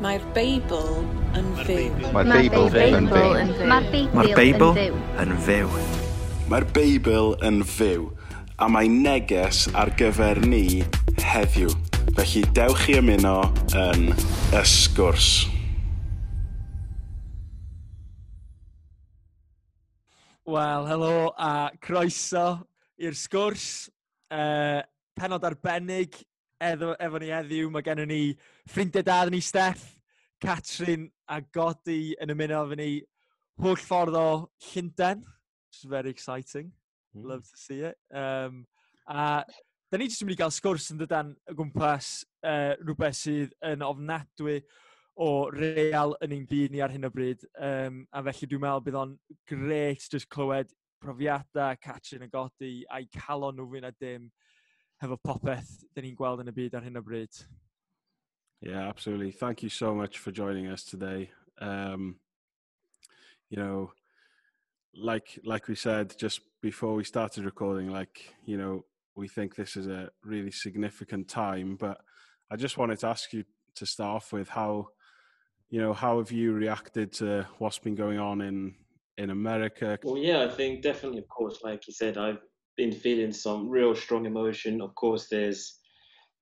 Mae'r Beibl yn fyw. Mae'r Beibl yn fyw. Mae'r Beibl yn fyw. Mae'r Beibl yn fyw. A mae neges ar gyfer ni heddiw. Felly dewch i ymuno yn ysgwrs. Wel, helo a croeso i'r sgwrs. Uh, penod arbennig efo, efo ni eddiw, mae gennym ni ffrindiau dad ni Steff, Catrin a Godi yn ymuno efo ni holl ffordd o Llundain. It's very exciting. Mm. Love to see it. Um, a da ni jyst yn mynd i gael sgwrs yn dydan y gwmpas uh, rhywbeth sydd yn ofnadwy o real yn ein byd ni ar hyn o bryd. Um, a felly dwi'n meddwl bydd o'n gret jyst clywed profiadau Catrin a Godi a'i calon nhw fwy na dim. Hefo popeth dyn ni'n gweld yn y byd ar hyn o bryd. Yeah, absolutely. Thank you so much for joining us today. Um, you know, like like we said just before we started recording, like you know, we think this is a really significant time. But I just wanted to ask you to start off with how, you know, how have you reacted to what's been going on in in America? Well, yeah, I think definitely, of course, like you said, I've been feeling some real strong emotion. Of course, there's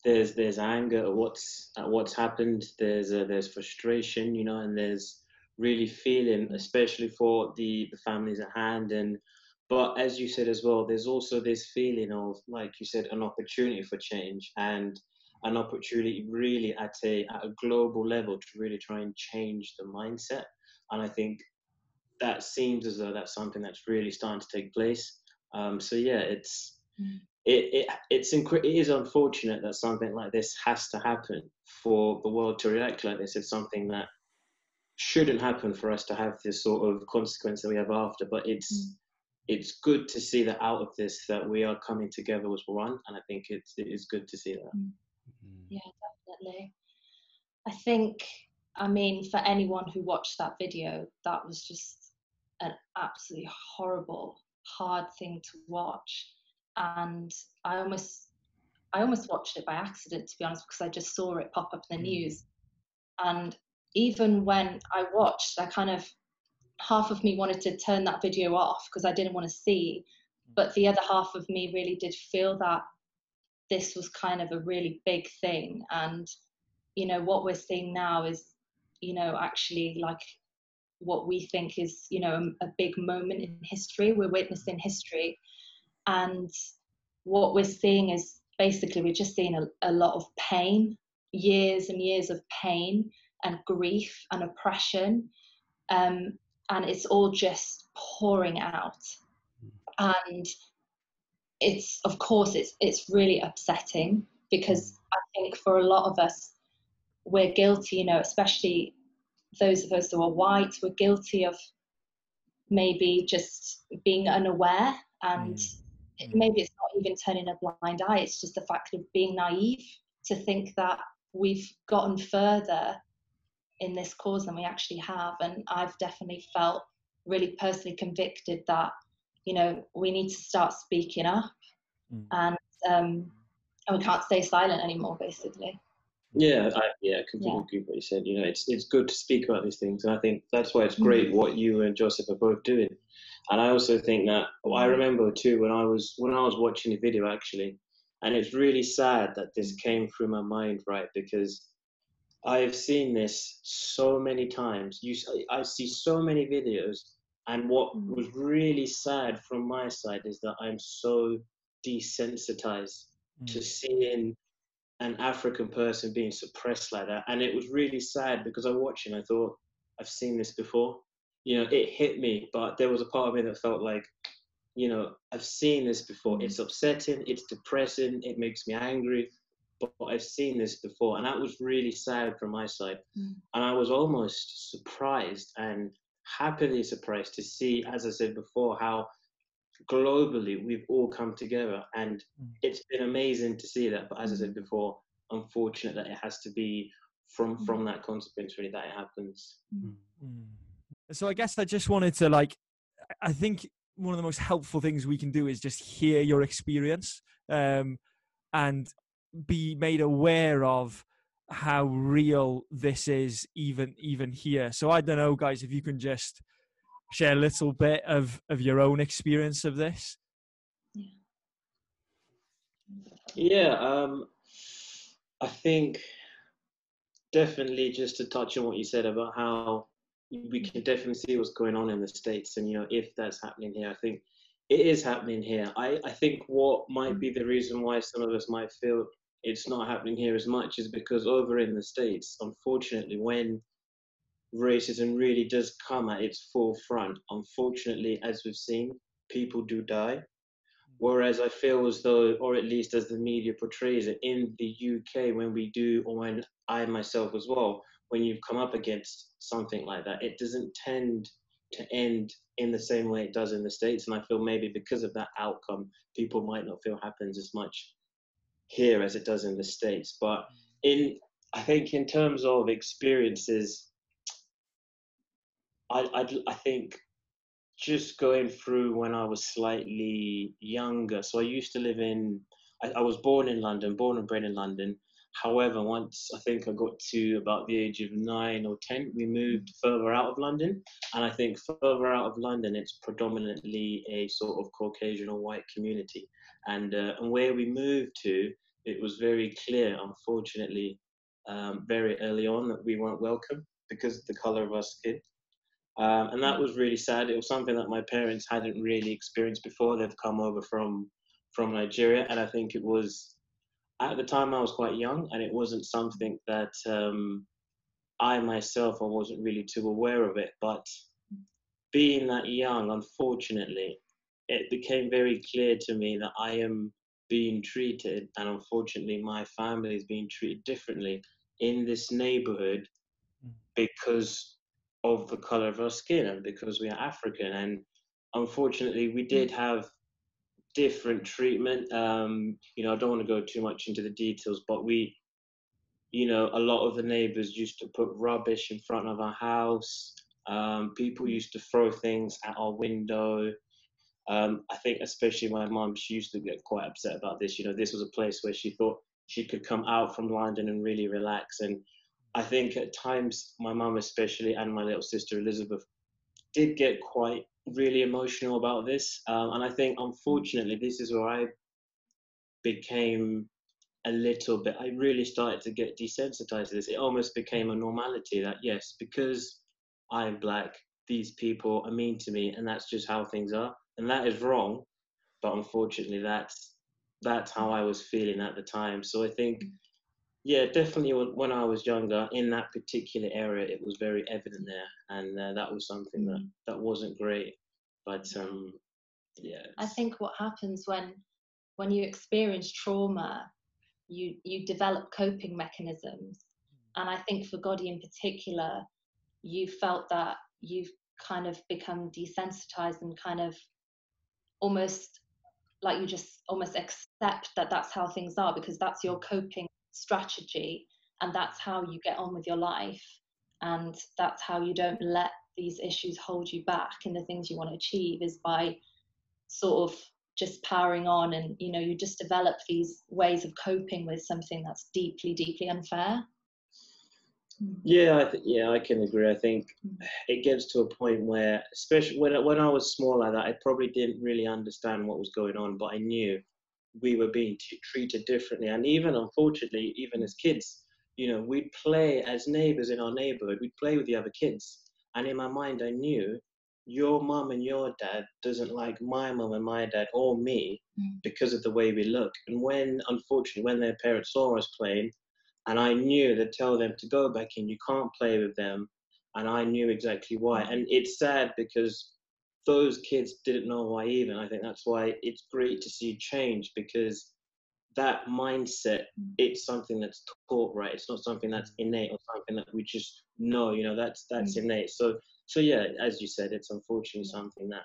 there's there's anger at what's at what's happened. There's uh, there's frustration, you know, and there's really feeling, especially for the the families at hand. And but as you said as well, there's also this feeling of, like you said, an opportunity for change and an opportunity really at a at a global level to really try and change the mindset. And I think that seems as though that's something that's really starting to take place. Um, so yeah, it's hmm. it, it it's incre- it is unfortunate that something like this has to happen for the world to react like this. It's something that shouldn't happen for us to have this sort of consequence that we have after. But it's hmm. it's good to see that out of this that we are coming together as one, and I think it's it is good to see that. Hmm. Mm-hmm. Yeah, definitely. I think, I mean, for anyone who watched that video, that was just an absolutely horrible, hard thing to watch. And I almost, I almost watched it by accident, to be honest, because I just saw it pop up in the hmm. news. And even when I watched, I kind of, half of me wanted to turn that video off because I didn't want to see. Hmm. But the other half of me really did feel that this was kind of a really big thing and you know what we're seeing now is you know actually like what we think is you know a, a big moment in history. We're witnessing history. And what we're seeing is basically we're just seeing a, a lot of pain years and years of pain and grief and oppression. Um, and it's all just pouring out. And it's of course it's it's really upsetting because I think for a lot of us we're guilty, you know, especially those of us who are white, we're guilty of maybe just being unaware and it- maybe it's not even turning a blind eye, it's just the fact of being naive to think that we've gotten further in this cause than we actually have. And I've definitely felt really personally convicted that, you know, we need to start speaking up Mm. and um, and we can't stay silent anymore, basically. Yeah, I, yeah, completely agree with what you said. You know, it's it's good to speak about these things, and I think that's why it's mm-hmm. great what you and Joseph are both doing. And I also think that well, I mm-hmm. remember too when I was when I was watching the video actually, and it's really sad that this mm-hmm. came through my mind, right? Because I've seen this so many times. You, I see so many videos, and what Mm. was really sad from my side is that I'm so desensitized to seeing an African person being suppressed like that. And it was really sad because I watched it and I thought, I've seen this before. You know, it hit me, but there was a part of me that felt like, you know, I've seen this before. It's upsetting, it's depressing, it makes me angry, but I've seen this before. And that was really sad from my side. Mm. And I was almost surprised and happily surprised to see, as I said before, how globally we've all come together and Mm. it's been amazing to see that but as i said before unfortunate that it has to be from Mm. from that consequence really that it happens Mm. So I guess I just wanted to like, I think one of the most helpful things we can do is just hear your experience um, and be made aware of how real this is even even here. So I don't know, guys, if you can just share a little bit of of your own experience of this. Yeah, um, I think definitely just to touch on what you said about how we can definitely see what's going on in the states, and you know if that's happening here, I think it is happening here. I I think what might be the reason why some of us might feel it's not happening here as much is because over in the states, unfortunately, when racism really does come at its forefront, unfortunately, as we've seen, people do die. Whereas I feel as though, or at least as the media portrays it, in the UK, when we do, or when I myself as well, when you've come up against something like that, it doesn't tend to end in the same way it does in the States. And I feel maybe because of that outcome, people might not feel happens as much here as it does in the States. But in, I think, in terms of experiences, I, I, I think just going through when I was slightly younger. So I used to live in, I, I, was born in London, born and bred in London. However, once I think I got to about the age of nine or 10, we moved further out of London. And I think further out of London, it's predominantly a sort of Caucasian or white community. And, uh, and where we moved to, it was very clear, unfortunately, um, very early on that we weren't welcome because of the color of our skin. Um, and that was really sad. It was something that my parents hadn't really experienced before. They've come over from from Nigeria, and I think it was at the time I was quite young, and it wasn't something that um, I myself I wasn't really too aware of it. But being that young, unfortunately, it became very clear to me that I am being treated, and unfortunately, my family is being treated differently in this neighborhood mm. because of the color of our skin and because we are African. And unfortunately, we did have different treatment. Um, you know, I don't want to go too much into the details, but we, you know, a lot of the neighbors used to put rubbish in front of our house. Um, people used to throw things at our window. Um, I think, especially my mom, she used to get quite upset about this. You know, this was a place where she thought she could come out from London and really relax. And I think at times my mum especially and my little sister Elizabeth did get quite really emotional about this, um, and I think unfortunately this is where I became a little bit. I really started to get desensitized to this. It almost became a normality that yes, because I'm black, these people are mean to me, and that's just how things are, and that is wrong. But unfortunately, that's that's how I was feeling at the time. So I think yeah, definitely. When I was younger, in that particular area, it was very evident there, and uh, that was something that mm. that wasn't great. But um, yeah, I think what happens when when you experience trauma, you you develop coping mechanisms, and I think for Gotti in particular, you felt that you've kind of become desensitized and kind of almost like you just almost accept that that's how things are because that's your coping strategy and that's how you get on with your life and that's how you don't let these issues hold you back in the things you want to achieve is by sort of just powering on and you know you just develop these ways of coping with something that's deeply deeply unfair. Yeah I th- yeah i can agree. I think mm. it gets to a point where especially when, when i was small like that i probably didn't really understand what was going on but i knew we were being t- treated differently. And even unfortunately, even as kids, you know, we'd play as neighbors in our neighborhood, we'd play with the other kids. And in my mind, I knew your mum and your dad doesn't like my mum and my dad or me mm. because of the way we look. And when, unfortunately, when their parents saw us playing, and I knew to tell them to go back in, you can't play with them. And I knew exactly why. Mm. And it's sad because those kids didn't know why even. I think that's why it's great to see change because that mindset, it's something that's taught, right? It's not something that's innate or something that we just know, you know, that's that's mm. innate. So so yeah, as you said, it's unfortunately something that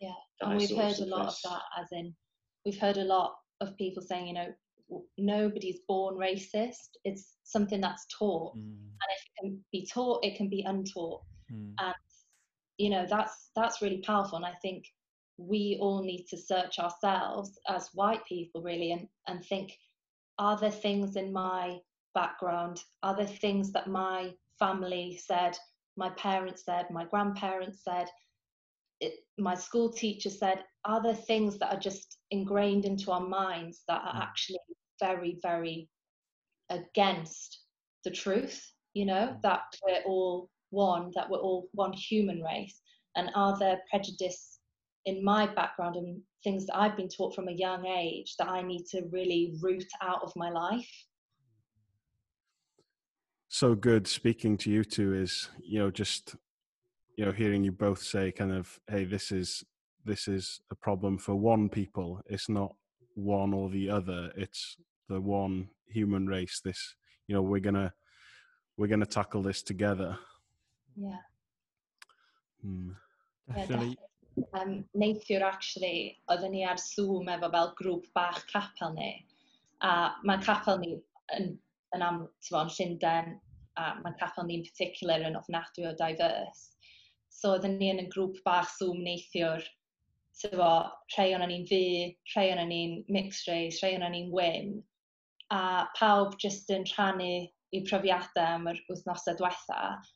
Yeah. That and I we've heard a lot of that as in we've heard a lot of people saying, you know, nobody's born racist. It's something that's taught. Mm. And if it can be taught, it can be untaught. Mm. And you know that's that's really powerful and i think we all need to search ourselves as white people really and and think are there things in my background? Are there things that my family said, my parents said, my grandparents said, it, my school teacher said? Are there things that are just ingrained into our minds that are hmm. actually very, very against the truth? You know, hmm. that we're all one, that we're all one human race? And are there prejudice in my background and things that I've been taught from a young age that I need to really root out of my life? So good speaking to you two is, you know, just you know, hearing you both say kind of, hey, this is this is a problem for one people. It's not one or the other. It's the one human race. This, you know, we're gonna we're gonna tackle this together. Yeah. Hmm. Definitely. Yeah, um, neithiwr, actually, oedden ni ar Zoom efo fel grŵp bach capel ni. A mae capel ni yn, yn am, ti'n yn Llundain, a mae capel ni'n particular yn ofnadwy o diverse. So oedden ni yn y grŵp bach Zoom neithiwr, ti'n bod, rhai o'n ni'n fi, rhai o'n ni'n mixed race, rhai o'n ni'n wyn. A pawb jyst yn rhannu i profiadau am yr wythnosau diwethaf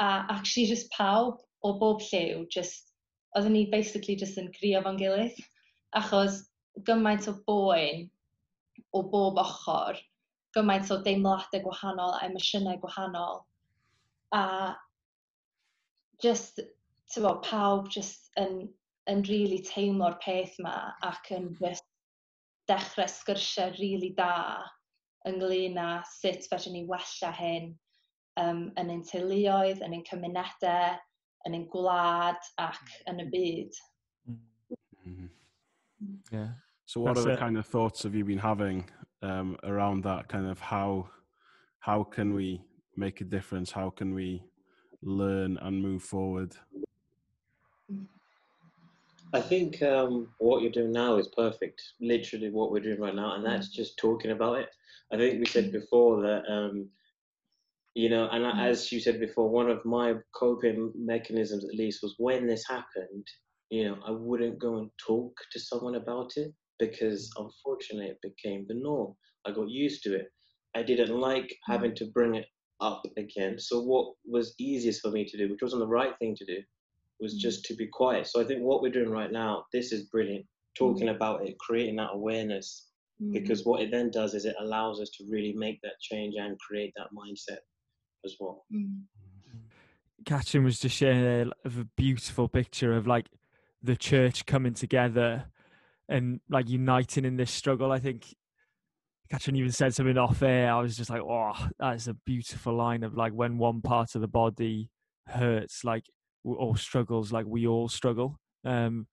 a actually just pawb o bob lliw, just, oedden ni basically just yn grio fo'n gilydd, achos gymaint o boen o bob ochr, gymaint o deimladau gwahanol a emosiynau gwahanol, a just, ti'n bod, pawb just yn, yn really teimlo'r peth yma ac yn just dechrau sgyrsiau really da ynglyn â sut fedrwn ni wella hyn. Um, yn ein teuluoedd, yn ein cymunedau, yn ein gwlad ac yn y byd. Mhm. Yeah. So, what That's are the it. kind of thoughts have you been having um, around that? Kind of how how can we make a difference? How can we learn and move forward? I think um, what you're doing now is perfect. Literally, what we're doing right now, and that's just talking about it. I think we said before that, um, you know, and Mm. as you said before, one of my coping mechanisms, at least, was when this happened. You know, I wouldn't go and talk to someone about it because, unfortunately, it became the norm. I got used to it. I didn't like having to bring it up again. So, what was easiest for me to do, which wasn't the right thing to do, was Mm. just to be quiet. So I think what we're doing right now, this is brilliant. Talking about it, creating that awareness, Mm. because what it then does is it allows us to really make that change and create that mindset as well. Mm. Catrin was just sharing a, of a beautiful picture of like the church coming together and like uniting in this struggle. I think Catrin even said something off air. I was just like, oh, that's a beautiful line of like when one part of the body hurts, like w- or struggles, like we all struggle. Um,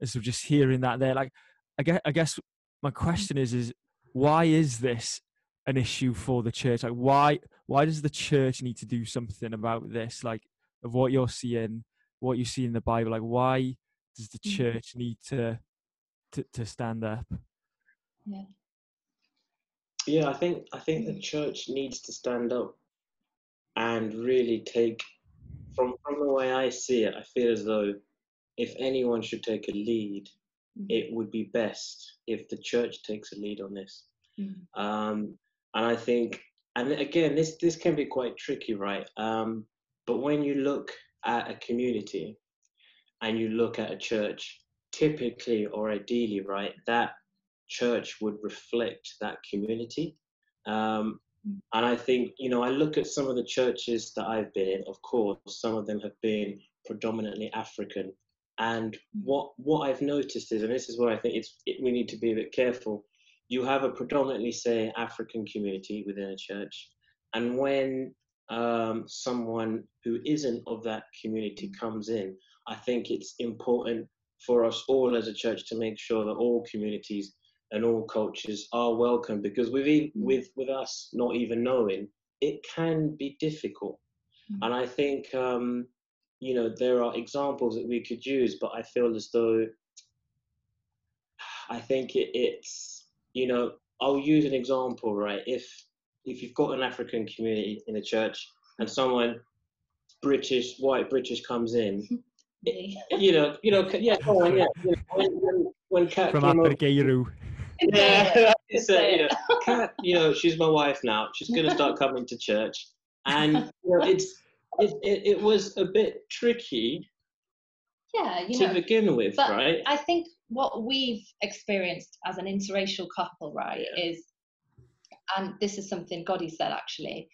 and so just hearing that there, like, I guess, I guess my question is, is why is this an issue for the church? Like, why, why does the church need to do something about this? Like, of what you're seeing, what you see in the Bible, like, why does the Mhm. church need to, to, to stand up? Yeah, Yeah, I think I think the church needs to stand up and really take from from the way I see it, I feel as though if anyone should take a lead, Mhm. it would be best if the church takes a lead on this. Mm. Um, and I think, and again, this this can be quite tricky, right? Um, but when you look at a community and you look at a church, typically or ideally, right, that church would reflect that community. Um, and I think, you know, I look at some of the churches that I've been in, of course, some of them have been predominantly African. And what what I've noticed is, and this is where I think it's it, we need to be a bit careful. You have a predominantly, say, African community within a church, and when um, someone who isn't of that community comes in, I think it's important for us all as a church to make sure that all communities and all cultures are welcome because with e- with with us not even knowing it can be difficult Mm. and i think um you know there are examples that we could use but i feel as though i think it, it's you know i'll use an example right if if you've got an african community in a church and someone british white british comes in Really. you know you know yeah, go on, yeah. You know, when, when, when Kat From came over- Abergeiru. yeah, It's uh, you know, Kat, you know, she's my wife now. She's going to start coming to church, and you know, it's it, it, it was a bit tricky yeah, you to know. begin with, but right? I think what we've experienced as an interracial couple, right, is, and this is something Goddy said actually,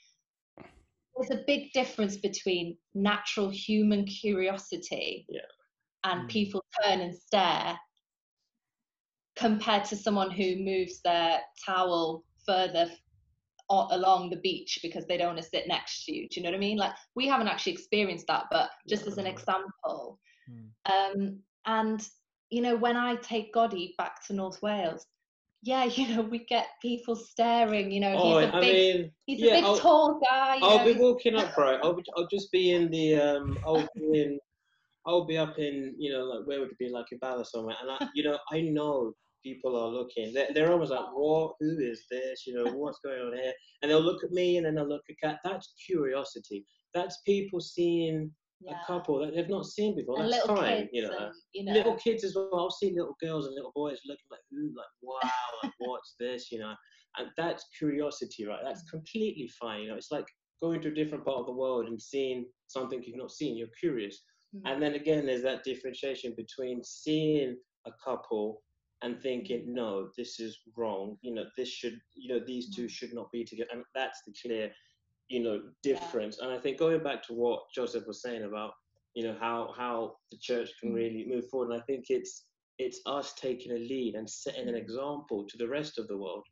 there's a big difference between natural human curiosity Yeah. and Mm. people turn and stare compared to someone who moves their towel further along the beach because they don't want to sit next to you. Do you know what I mean? Like we haven't actually experienced that, but just as an example, Mm. um, and you know, when I take Gotti back to North Wales, yeah, you know, we get people staring. You know, oh, he's a I big, mean, he's yeah, a big I'll- tall guy. I'll know, be walking up, right? I'll be, I'll just be in the um, I'll be in, I'll be up in, you know, like where would it be, like in Bala somewhere, and I, you know, I know people are looking. They're, they're almost like, what? Who is this? You know, what's going on here? And they'll look at me, and then they'll look at Kat. That's curiosity. That's people seeing yeah. a couple that they've not seen before. and That's fine, you know. and, you know, Little kids as well. I'll see little girls and little boys looking like, ooh, like, wow, like, what's this, you know? And that's curiosity, right? That's completely fine. You know, it's like going to a different part of the world and seeing something you've not seen. You're curious. Mm. And then again, there's that differentiation between seeing a couple and thinking, no, this is wrong. You know, this should, you know, these two should not be together. And that's the clear, you know, difference. And I think going back to what Joseph was saying about, you know, how how the church can Mm. really move forward. And I think it's it's us taking a lead and setting an Mm. example to the rest of the world.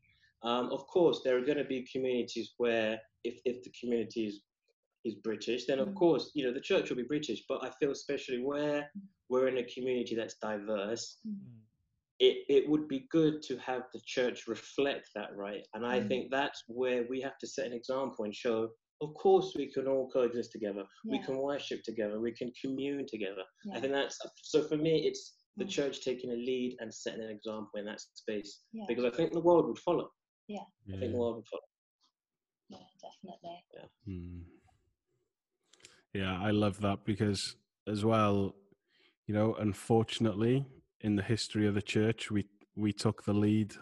Um, of course, there are going to be communities where, if, if the community is, is British, then of Mm. course, you know, the church will be British. But I feel especially where we're in a community that's diverse, Mm. It, it would be good to have the church reflect that, right? And I Mm. think that's where we have to set an example and show, of course, we can all coexist together. We can worship together. We can commune together. I think that's so for me, it's the Mm. church taking a lead and setting an example in that space yeah, because I think the world would follow. Yeah. I think the world would follow. yeah, definitely. Mm. Yeah, I love that because as well, you know, unfortunately, in the history of the church, we we took the lead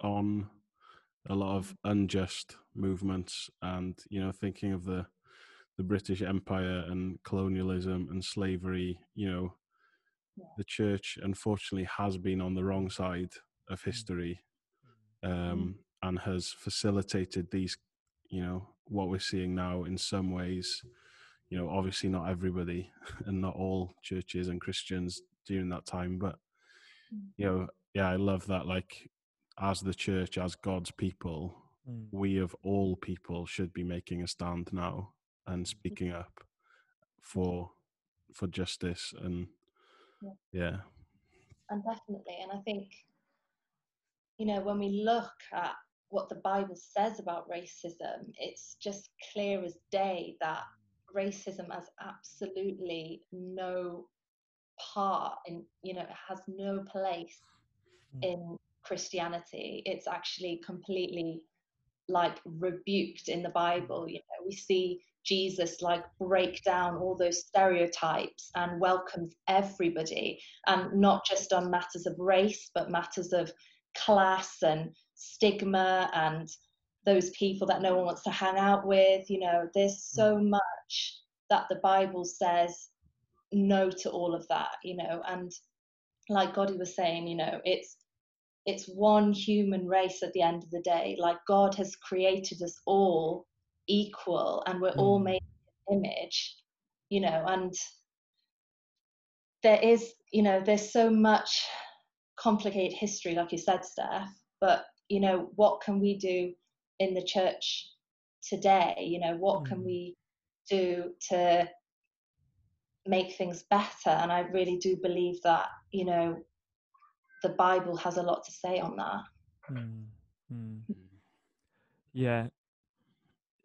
on a lot of unjust movements, and you know, thinking of the the British Empire and colonialism and slavery, you know, Yeah. the church unfortunately has been on the wrong side of history, um, and has facilitated these, you know, what we're seeing now in some ways. You know obviously not everybody and not all churches and christians during that time but you know yeah i love that like as the church as god's people Mm. we of all people should be making a stand now and speaking up for for justice and Yeah. yeah and definitely and i think you know when we look at what the bible says about racism it's just clear as day that racism has absolutely no part in you know it has no place Mm. in christianity. It's actually completely like rebuked in the bible you know. We see jesus like break down all those stereotypes and welcomes everybody and not just on matters of race but matters of class and stigma and those people that no one wants to hang out with you know. There's so much that the bible says no to all of that you know and like Gotti was saying you know it's it's one human race at the end of the day like god has created us all equal and we're all Mm. made in image you know and there is you know there's so much complicated history like you said steph but you know what can we do in the church today you know what can Mm. we do to make things better and i really do believe that you know the bible has a lot to say on that Mm, mm. Yeah.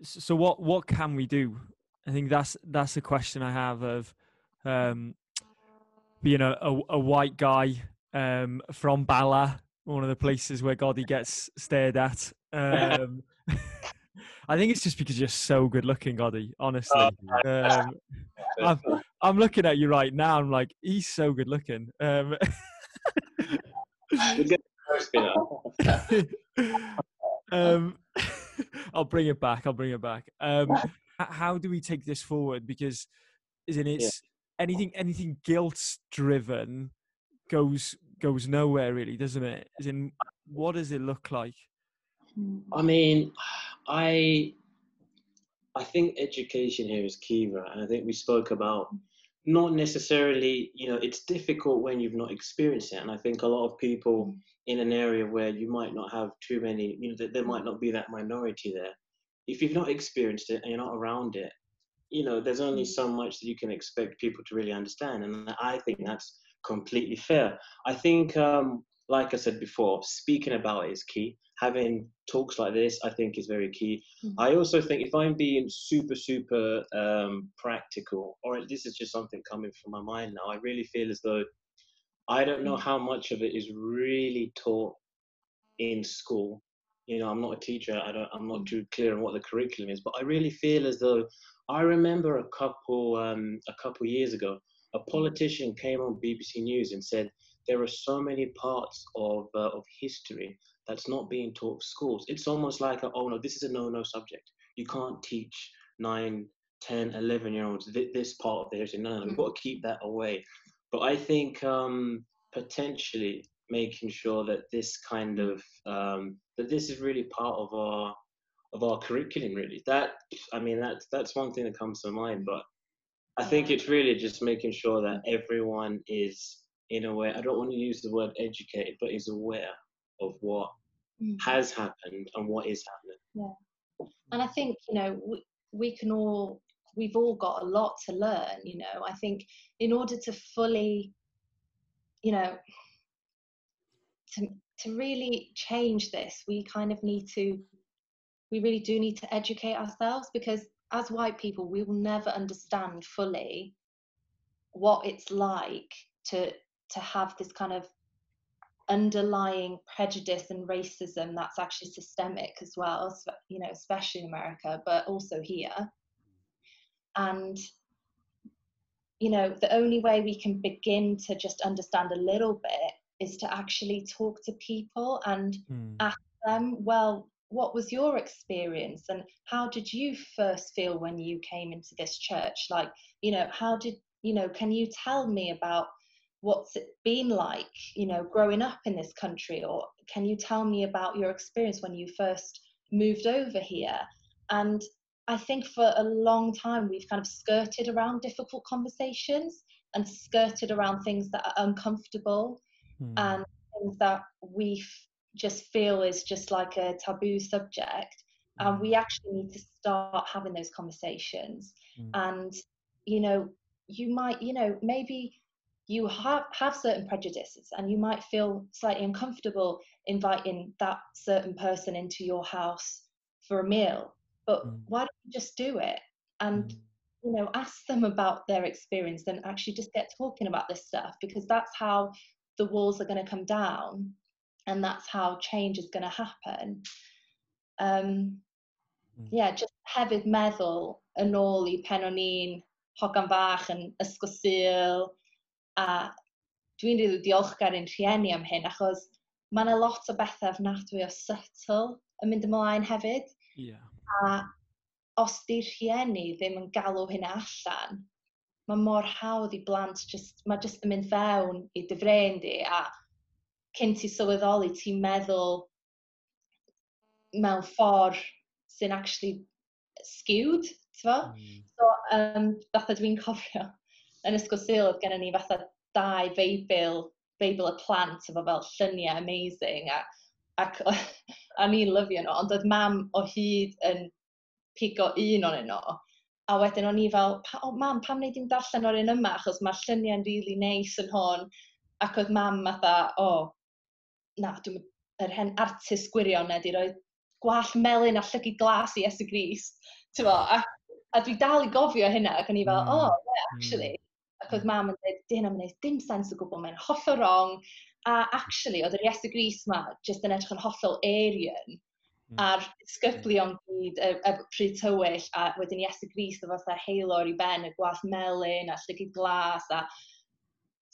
So what what can we do? I think that's that's a question I have of um, being a, a, a white guy um, from Bala, one of the places where Gotti gets stared at. Um, I think it's just because you're so good looking, Gotti. Honestly, um, I'm, I'm looking at you right now. I'm like, he's so good looking. Um, um, I'll bring it back. I'll bring it back. Um, how do we take this forward? Because, isn't it? Yeah. Anything, anything guilt-driven goes goes nowhere, really, doesn't it? As in, what does it look like? I mean, I I think education here is key, right? And I think we spoke about not necessarily, you know, it's difficult when you've not experienced it. And I think a lot of people in an area where you might not have too many, you know, there might not be that minority there. If you've not experienced it and you're not around it, you know, there's only mm. so much that you can expect people to really understand. And I think that's completely fair. I think, um, like I said before, speaking about it is key having talks like this, I think, is very key. Mm-hmm. I also think if I'm being super, super um, practical, or this is just something coming from my mind now, I really feel as though I don't know mm. how much of it is really taught in school. You know, I'm not a teacher. I don't. I'm not mm. too clear on what the curriculum is, but I really feel as though I remember a couple um, a couple years ago, a politician came on BBC News and said there are so many parts of uh, of history that's not being taught schools. It's almost like, a, oh no, this is a no-no subject. You can't teach 9, 10, 11 year olds this part of the history. No, no, no, we've got to keep that away. But I think um, potentially making sure that this kind of um, that this is really part of our of our curriculum really that i mean that's that's one thing that comes to mind but i think it's really just making sure that everyone is in a way i don't want to use the word educated but is aware of what mm. has happened and what is happening. Yeah. And I think, you know, we, we can all, we've all got a lot to learn, you know. I think in order to fully, you know, to, to really change this, we kind of need to, we really do need to educate ourselves because as white people, we will never understand fully what it's like to to have this kind of underlying prejudice and racism that's actually systemic as well, you know, especially in America, but also here. And, you know, the only way we can begin to just understand a little bit is to actually talk to people and mm. ask them, well, what was your experience and how did you first feel when you came into this church? Like, you know, how did, you know, can you tell me about what's it been like you know growing up in this country or can you tell me about your experience when you first moved over here and i think for a long time we've kind of skirted around difficult conversations and skirted around things that are uncomfortable mm. and things that we f- just feel is just like a taboo subject mm. and we hmm. actually need to start having those conversations mm. and you know you might you know maybe you have, have certain prejudices and you might feel slightly uncomfortable inviting that certain person into your house for a meal but mm. why don't you just do it and mm. you know ask them about their experience and actually just get talking about this stuff because that's how the walls are going to come down and that's how change is going to happen um, mm. yeah just hefyd meddwl yn ôl i pen o'n i'n hogan bach yn ysgol Sul A dwi'n rili diolchgar i'n rhieni am hyn, achos mae yna lot o bethau ofnadwy o subtle yn mynd ymlaen hefyd. Yeah. A os di rhieni ddim yn galw hynna allan, mae mor hawdd i blant, just, mae jyst yn mynd fewn i dyfrein di, a cyn ti sylweddoli, ti'n meddwl mewn ffordd sy'n actually skewed, ti'n fo? Mm. So, um, fatha dwi'n cofio yn ysgol sul oedd gennym ni fatha dau feibl, feibl y plant efo fel lluniau amazing a, ac a ni'n lyfio nhw, ond oedd mam o hyd yn pigo un o'n nhw. A wedyn o'n i fel, o oh, mam, pam wneud i'n darllen o'r un yma, achos mae'r lluniau'n rili really neis yn hwn. Ac oedd mam fatha, o, oh, na, dwi'n yr hen artist gwirion di roi gwall melyn a llygu glas i Es Gris. A, a dwi dal i gofio hynna, ac o'n i fel, hmm. o, mm. oh, yeah, actually, Ac oedd hmm. mam yn dweud, dyn am wneud dim sens o gwbl, mae'n hollol wrong. A actually, oedd yr Iesu Gris ma jyst yn edrych yn hollol Arian mm. a'r hmm. sgyblion gyd, y, y pryd tywyll, a wedyn Iesu Gris o fatha heilor i ben, y gwaith melyn, a llygu glas, a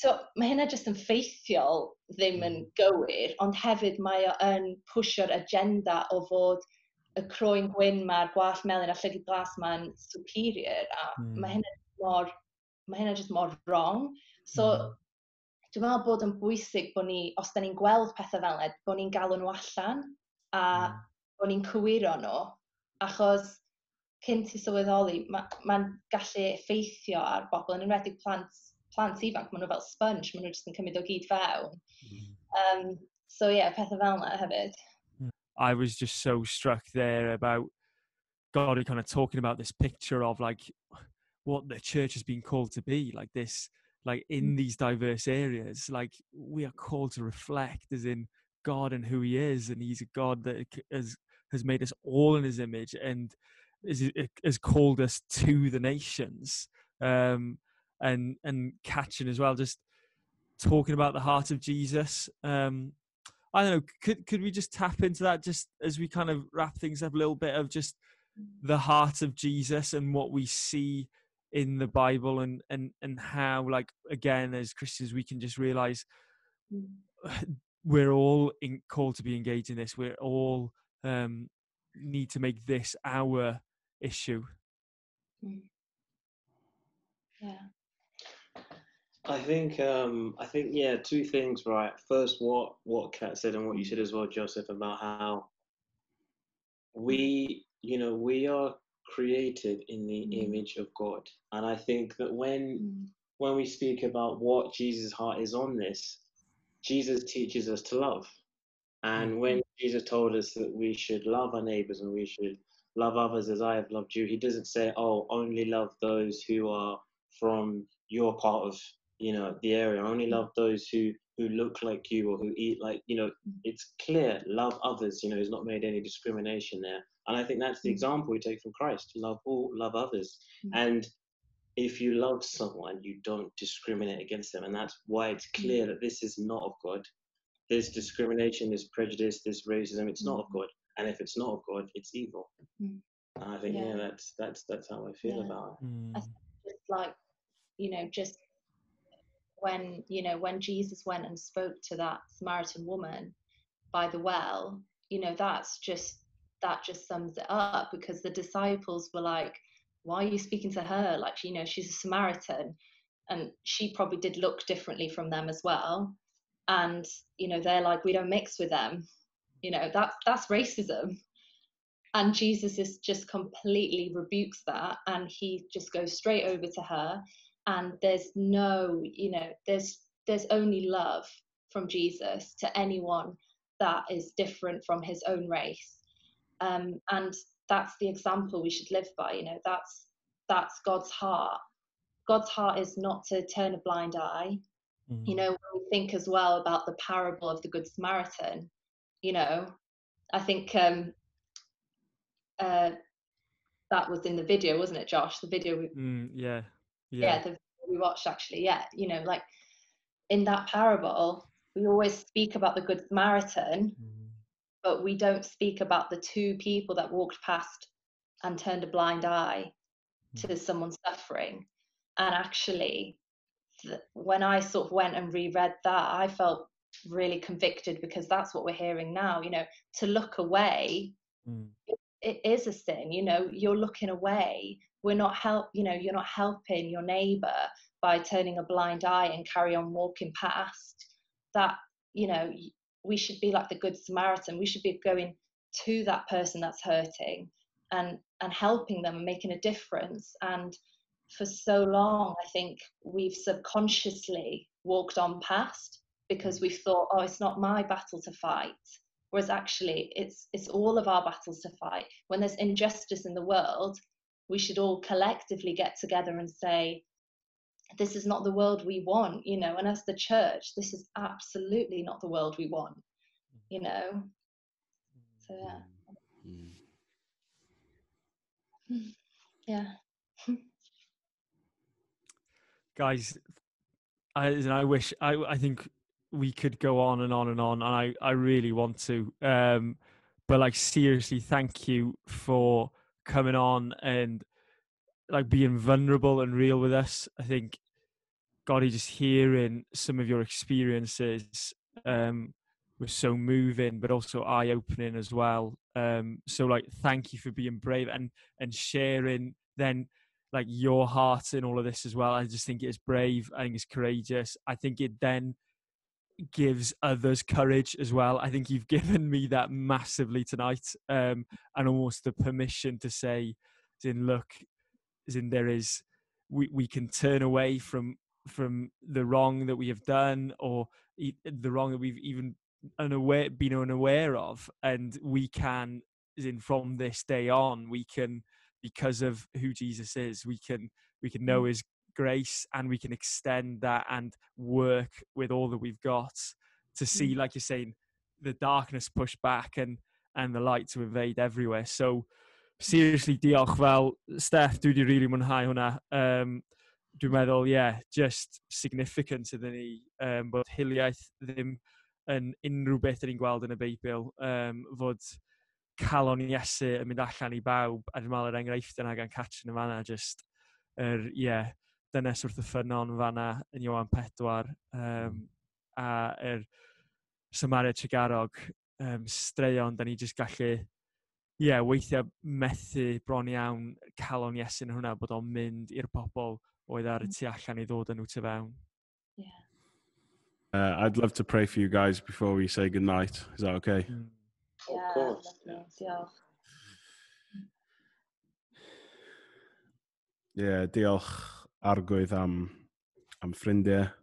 So, mae hynna jyst yn ffeithiol ddim yn hmm. gywir, ond hefyd mae o yn pwysio'r agenda o fod y croen gwyn ma'r gwas melyn a llygyd glas ma'n superior, a mm. mae hynna mor mae hynna jyst mor wrong. So, hmm. dwi'n meddwl bod yn bwysig bod ni, os da ni'n gweld pethau fel yna, bod ni'n galw nhw allan a hmm. bod ni'n cywiro nhw, achos cyn ti sylweddoli, mae'n ma, gallu effeithio ar bobl, yn enwedig plant, plant ifanc, maen nhw fel sponge, maen nhw jyst yn cymryd o gyd fewn. Um, so ie, yeah, pethau fel yna hefyd. I was just so struck there about God, kind of talking about this picture of like what the church has been called to be, like this, like in these diverse areas, like we are called to reflect as in God and who He is, and He's a God that has has made us all in His image and is has called us to the nations, um, and and catching as well, just talking about the heart of Jesus. Um, I don't know. Could could we just tap into that just as we kind of wrap things up a little bit of just the heart of Jesus and what we see in the Bible and and and how like again as Christians we can just realize we're all in, called to be engaged in this. We're all um, need to make this our issue. Yeah. I think um, I think yeah, two things right. First, what what Kat said and what you said as well, Joseph, about how we you know we are created in the Mm. image of God, and I think that when Mm. when we speak about what Jesus' heart is on this, Jesus teaches us to love. And when Jesus told us that we should love our neighbors and we should love others as I have loved you, he doesn't say, oh, only love those who are from your part of, you know, the area. Only love those who, who look like you or who eat like, you know, it's clear, love others, you know, he's not made any discrimination there. And I think that's the Mm. example we take from Christ. Love all, love others. Mm. And if you love someone, you don't discriminate against them. And that's why it's clear that this is not of God. There's discrimination, there's prejudice, there's racism. It's not of God. And if it's not of God, it's evil. Mm. And I think, yeah, Yeah. that's that's that's how I feel Yeah. about it. Mm. just like you know just when you know when jesus went and spoke to that samaritan woman by the well you know that's just that just sums it up because the disciples were like why are you speaking to her? Like you know she's a samaritan. And she probably did look differently from them as well. And you know they're like we don't mix with them. You know that's that's racism. And jesus is just completely rebukes that and he just goes straight over to her. And there's no you know there's there's only love from jesus to anyone that is different from his own race um, and that's the example we should live by you know that's that's god's heart god's heart is not to turn a blind eye you Mm. know when we think as well about the parable of the good samaritan you know i think um uh that was in the video wasn't it josh the video we, Mm, yeah. yeah. Yeah. the we watched actually yeah you know like in that parable we always speak about the good samaritan Mm. But we don't speak about the two people that walked past and turned a blind eye to someone suffering. And actually th- when i sort of went and reread that i felt really convicted because that's what we're hearing now you know to look away Mm. it is a sin you know you're looking away. We're not help you know you're not helping your neighbor by turning a blind eye and carry on walking past that you know we should be like the good samaritan. We should be going to that person that's hurting and and helping them and making a difference. And for so long i think we've subconsciously walked on past because we've thought oh it's not my battle to fight. Whereas actually it's it's all of our battles to fight. When there's injustice in the world we should all collectively get together and say this is not the world we want you know and as the church this is absolutely not the world we want you know? So yeah. Mm. yeah. Guys I, I wish I, I think we could go on and on and on and I, I really want to um but like seriously thank you for coming on and like being vulnerable and real with us. I think God, just hearing some of your experiences um, was so moving, but also eye opening as well. Um, so, like, thank you for being brave and and sharing then like your heart in all of this as well. I just think it's brave. I think it's courageous. I think it then gives others courage as well. I think you've given me that massively tonight, um, and almost the permission to say, in look, in there is, we we can turn away from from the wrong that we have done or the wrong that we've even unaware been unaware of, and we can, in from this day on, we can because of who Jesus is, we can we can know mm. His grace and we can extend that and work with all that we've got to see, mm. like you're saying, the darkness push back and and the light to invade everywhere. So seriously, diolch fel Steph, dwi wedi really mwynhau hwnna. Um, dwi'n meddwl, ie, yeah, just significant iddyn ni um, bod hiliaeth ddim yn unrhyw beth ni'n gweld yn y Beibl, um, fod calon Iesu yn mynd allan i bawb, a dwi'n meddwl yr enghraifft yna gan Catrin yn fanna, just, er, yeah, dynes wrth y ffynon fanna yn Iwan Pedwar, um, a yr er Samaria Tregarog, um, straeon, da ni jyst gallu, ie, yeah, weithiau methu bron iawn calon Iesu yn hwnna, bod o'n mynd i'r pobl oedd ar y hmm. tu allan i ddod yn nhw tu fewn. Yeah. Uh, I'd love to pray for you guys before we say good night. Is that okay? Mm. Yeah, of course. Yeah. yeah, diolch argwydd am, am ffrindiau.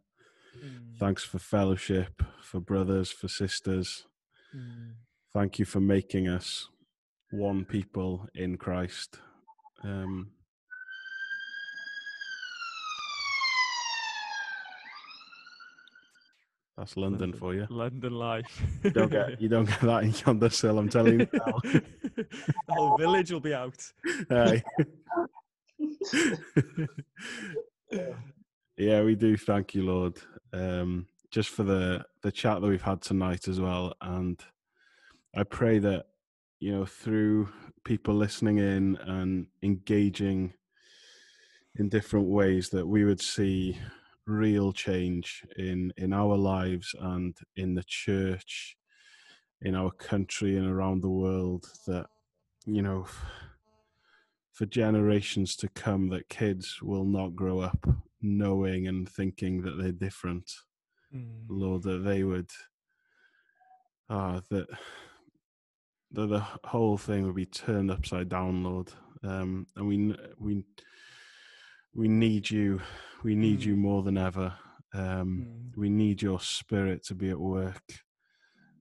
Mm. Thanks for fellowship, for brothers, for sisters. Mm. Thank you for making us one people in Christ. Um, That's London, London, for you. London life. you don't get you don't get that in Llandysul, I'm telling you. the whole village will be out. yeah, we do. Thank you, Lord. Um, just for the the chat that we've had tonight as well, and I pray that you know through people listening in and engaging in different ways that we would see real change in in our lives and in the church in our country and around the world that you know for generations to come that kids will not grow up knowing and thinking that they're different mm. lord that they would ah uh, that that the whole thing would be turned upside down lord um and we we we need you we need mm. you more than ever. Um, mm. We need your spirit to be at work.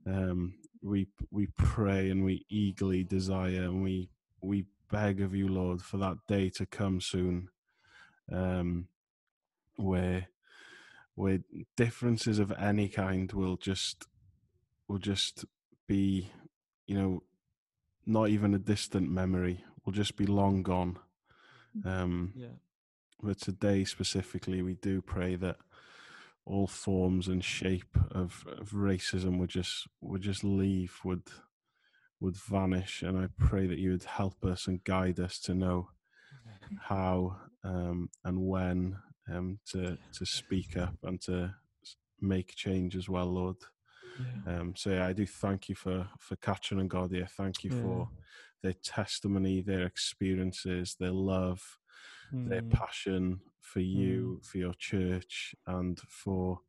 Um, we we pray and we eagerly desire and we we beg of you, Lord, for that day to come soon, um, where where differences of any kind will just will just be, you know, not even a distant memory. Will just be long gone. Mm. Um, yeah but today specifically, we do pray that all forms and shape of, of racism would just would just leave, would would vanish, and I pray that you would help us and guide us to know how um, and when um, to to speak up and to make change as well, Lord. Yeah. Um, so yeah, I do thank you for for Catrin and Godia. Thank you yeah. for their testimony, their experiences, their love, mm. their passion for you, mm. for your church, and for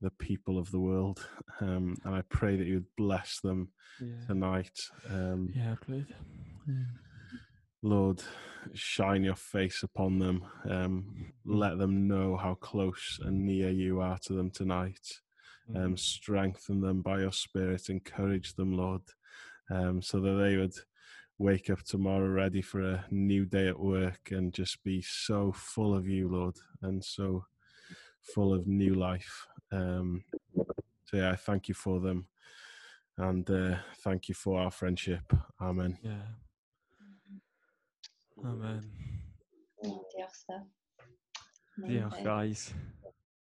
the people of the world. Um, and I pray that you would bless them yeah. tonight. Um, yeah, please. Lord, shine your face upon them. Um, mm. let them know how close and near you are to them tonight. Um, strengthen them by your Spirit. Encourage them, Lord, um, so that they would wake up tomorrow ready for a new day at work and just be so full of you, Lord, and so full of new life. Um, so, yeah, I thank you for them and uh, thank you for our friendship. Amen. Yeah. Amen. Diolch, Diolch, guys.